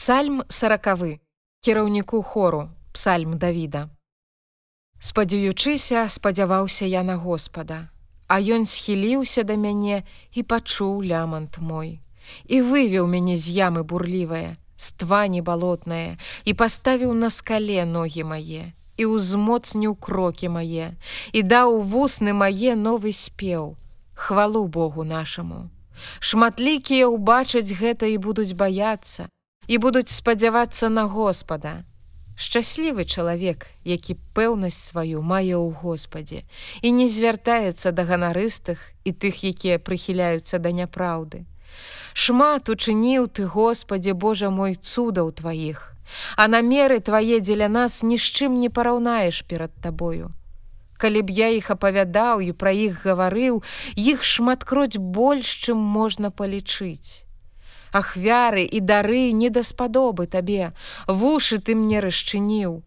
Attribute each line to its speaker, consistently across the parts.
Speaker 1: Псальм сорокавы кіраўніку хору псальм Давіда. Спадзяючыся, спадзяваўся я на Господа, А ён схіліўся да мяне і пачуў лямант мой. І вывеў мяне з ямы бурлівае, з твані балотнае і паставіў на скале ногі мае і ўзмоцніў крокі мае і даў вусны мае новы спеў, хвалу Богу нашаму. Шматлікія ўбачаць гэта і будуць баяцца, і будуць спадзявацца на Господа. Шчаслівы чалавек, які пэўнасць сваю мае ў Господе і не звяртаецца да ганарыстых і тых, якія прыхіляюцца да няпраўды. Шмат учыніў ты, Господе Божа мой цудаў тваіх, а намеры твае дзеля нас ні з чым не параўнаеш перад табою. Калі б я іх апавядаў і пра іх гаварыў, іх шматкроць больш, чым можна палічыць ахвяры і дары не даспадобы табе. Вушы ты мне расчыніў.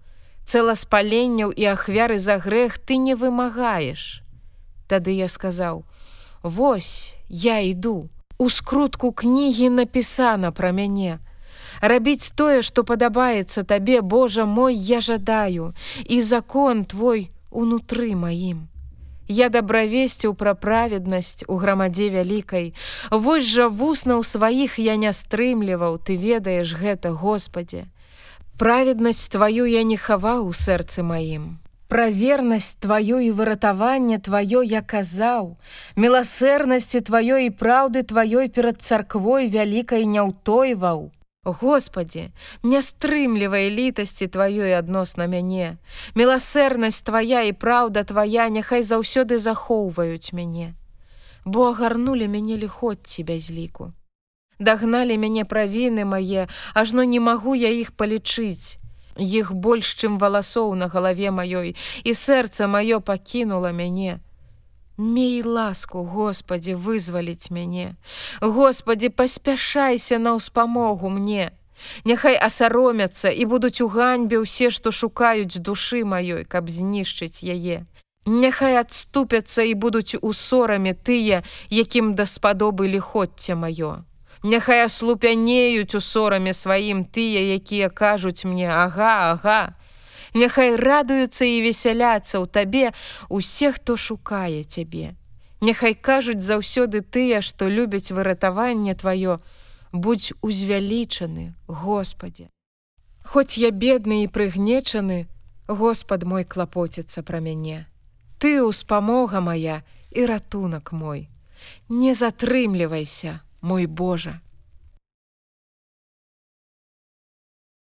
Speaker 1: Цэласпаленняў і ахвяры за грэх ты не вымагаеш. Тады я сказаў Вось я іду. У скрутку кнігі напісана пра мяне. Рабіць тое што падабаецца табе Божа мой я жадаю і закон твой унутры маім Я дабравесціў пра праведнасць у грамадзе вялікай. Вось жа вуснаў сваіх я не стрымліваў, ты ведаеш гэта, Господе. Праведнасць тваю я не хаваў у сэрцы маім. Пра вернасць тваю і выратаванне тваё я казаў, Меласэрнасці тваёй і праўды тваёй перад царквой вялікай не ўтойваў. Господі, не стрымлівай літасці тваёй адносна мяне. Меласэрнасць твая і праўда твая няхай заўсёды захоўваюць мяне. Бо агарнулі мяне ліходці без ліку. Дагналі мяне правіны мае, ажно не магу я іх палічыць. Іх больш, чым валасоў на галаве маёй, і сэрца маё пакінула мяне. Мей ласку, Господі, вызваліць мяне. Господі, паспяшайся на ўспамогу мне. Няхай асаромяцца і будуць у ганьбе ўсе, што шукаюць душы маёй, каб знішчыць яе. Няхай адступяцца і будуць у сораме тыя, якім даспадобы ліходця маё. Няхай аслупянеюць у сораме сваім тыя, якія кажуць мне: ага, ага, Няхай радуюцца і весяляцца ў табе усе, хто шукае цябе. Няхай кажуць заўсёды тыя, што любяць выратаванне тваё, будь узвялічаны, Господе. Хоць я бедны і прыгнечаны, Господ мой клапоціцца пра мяне. Ты ўспамога моя і ратунак мой. Не затрымлівайся, мой Божа.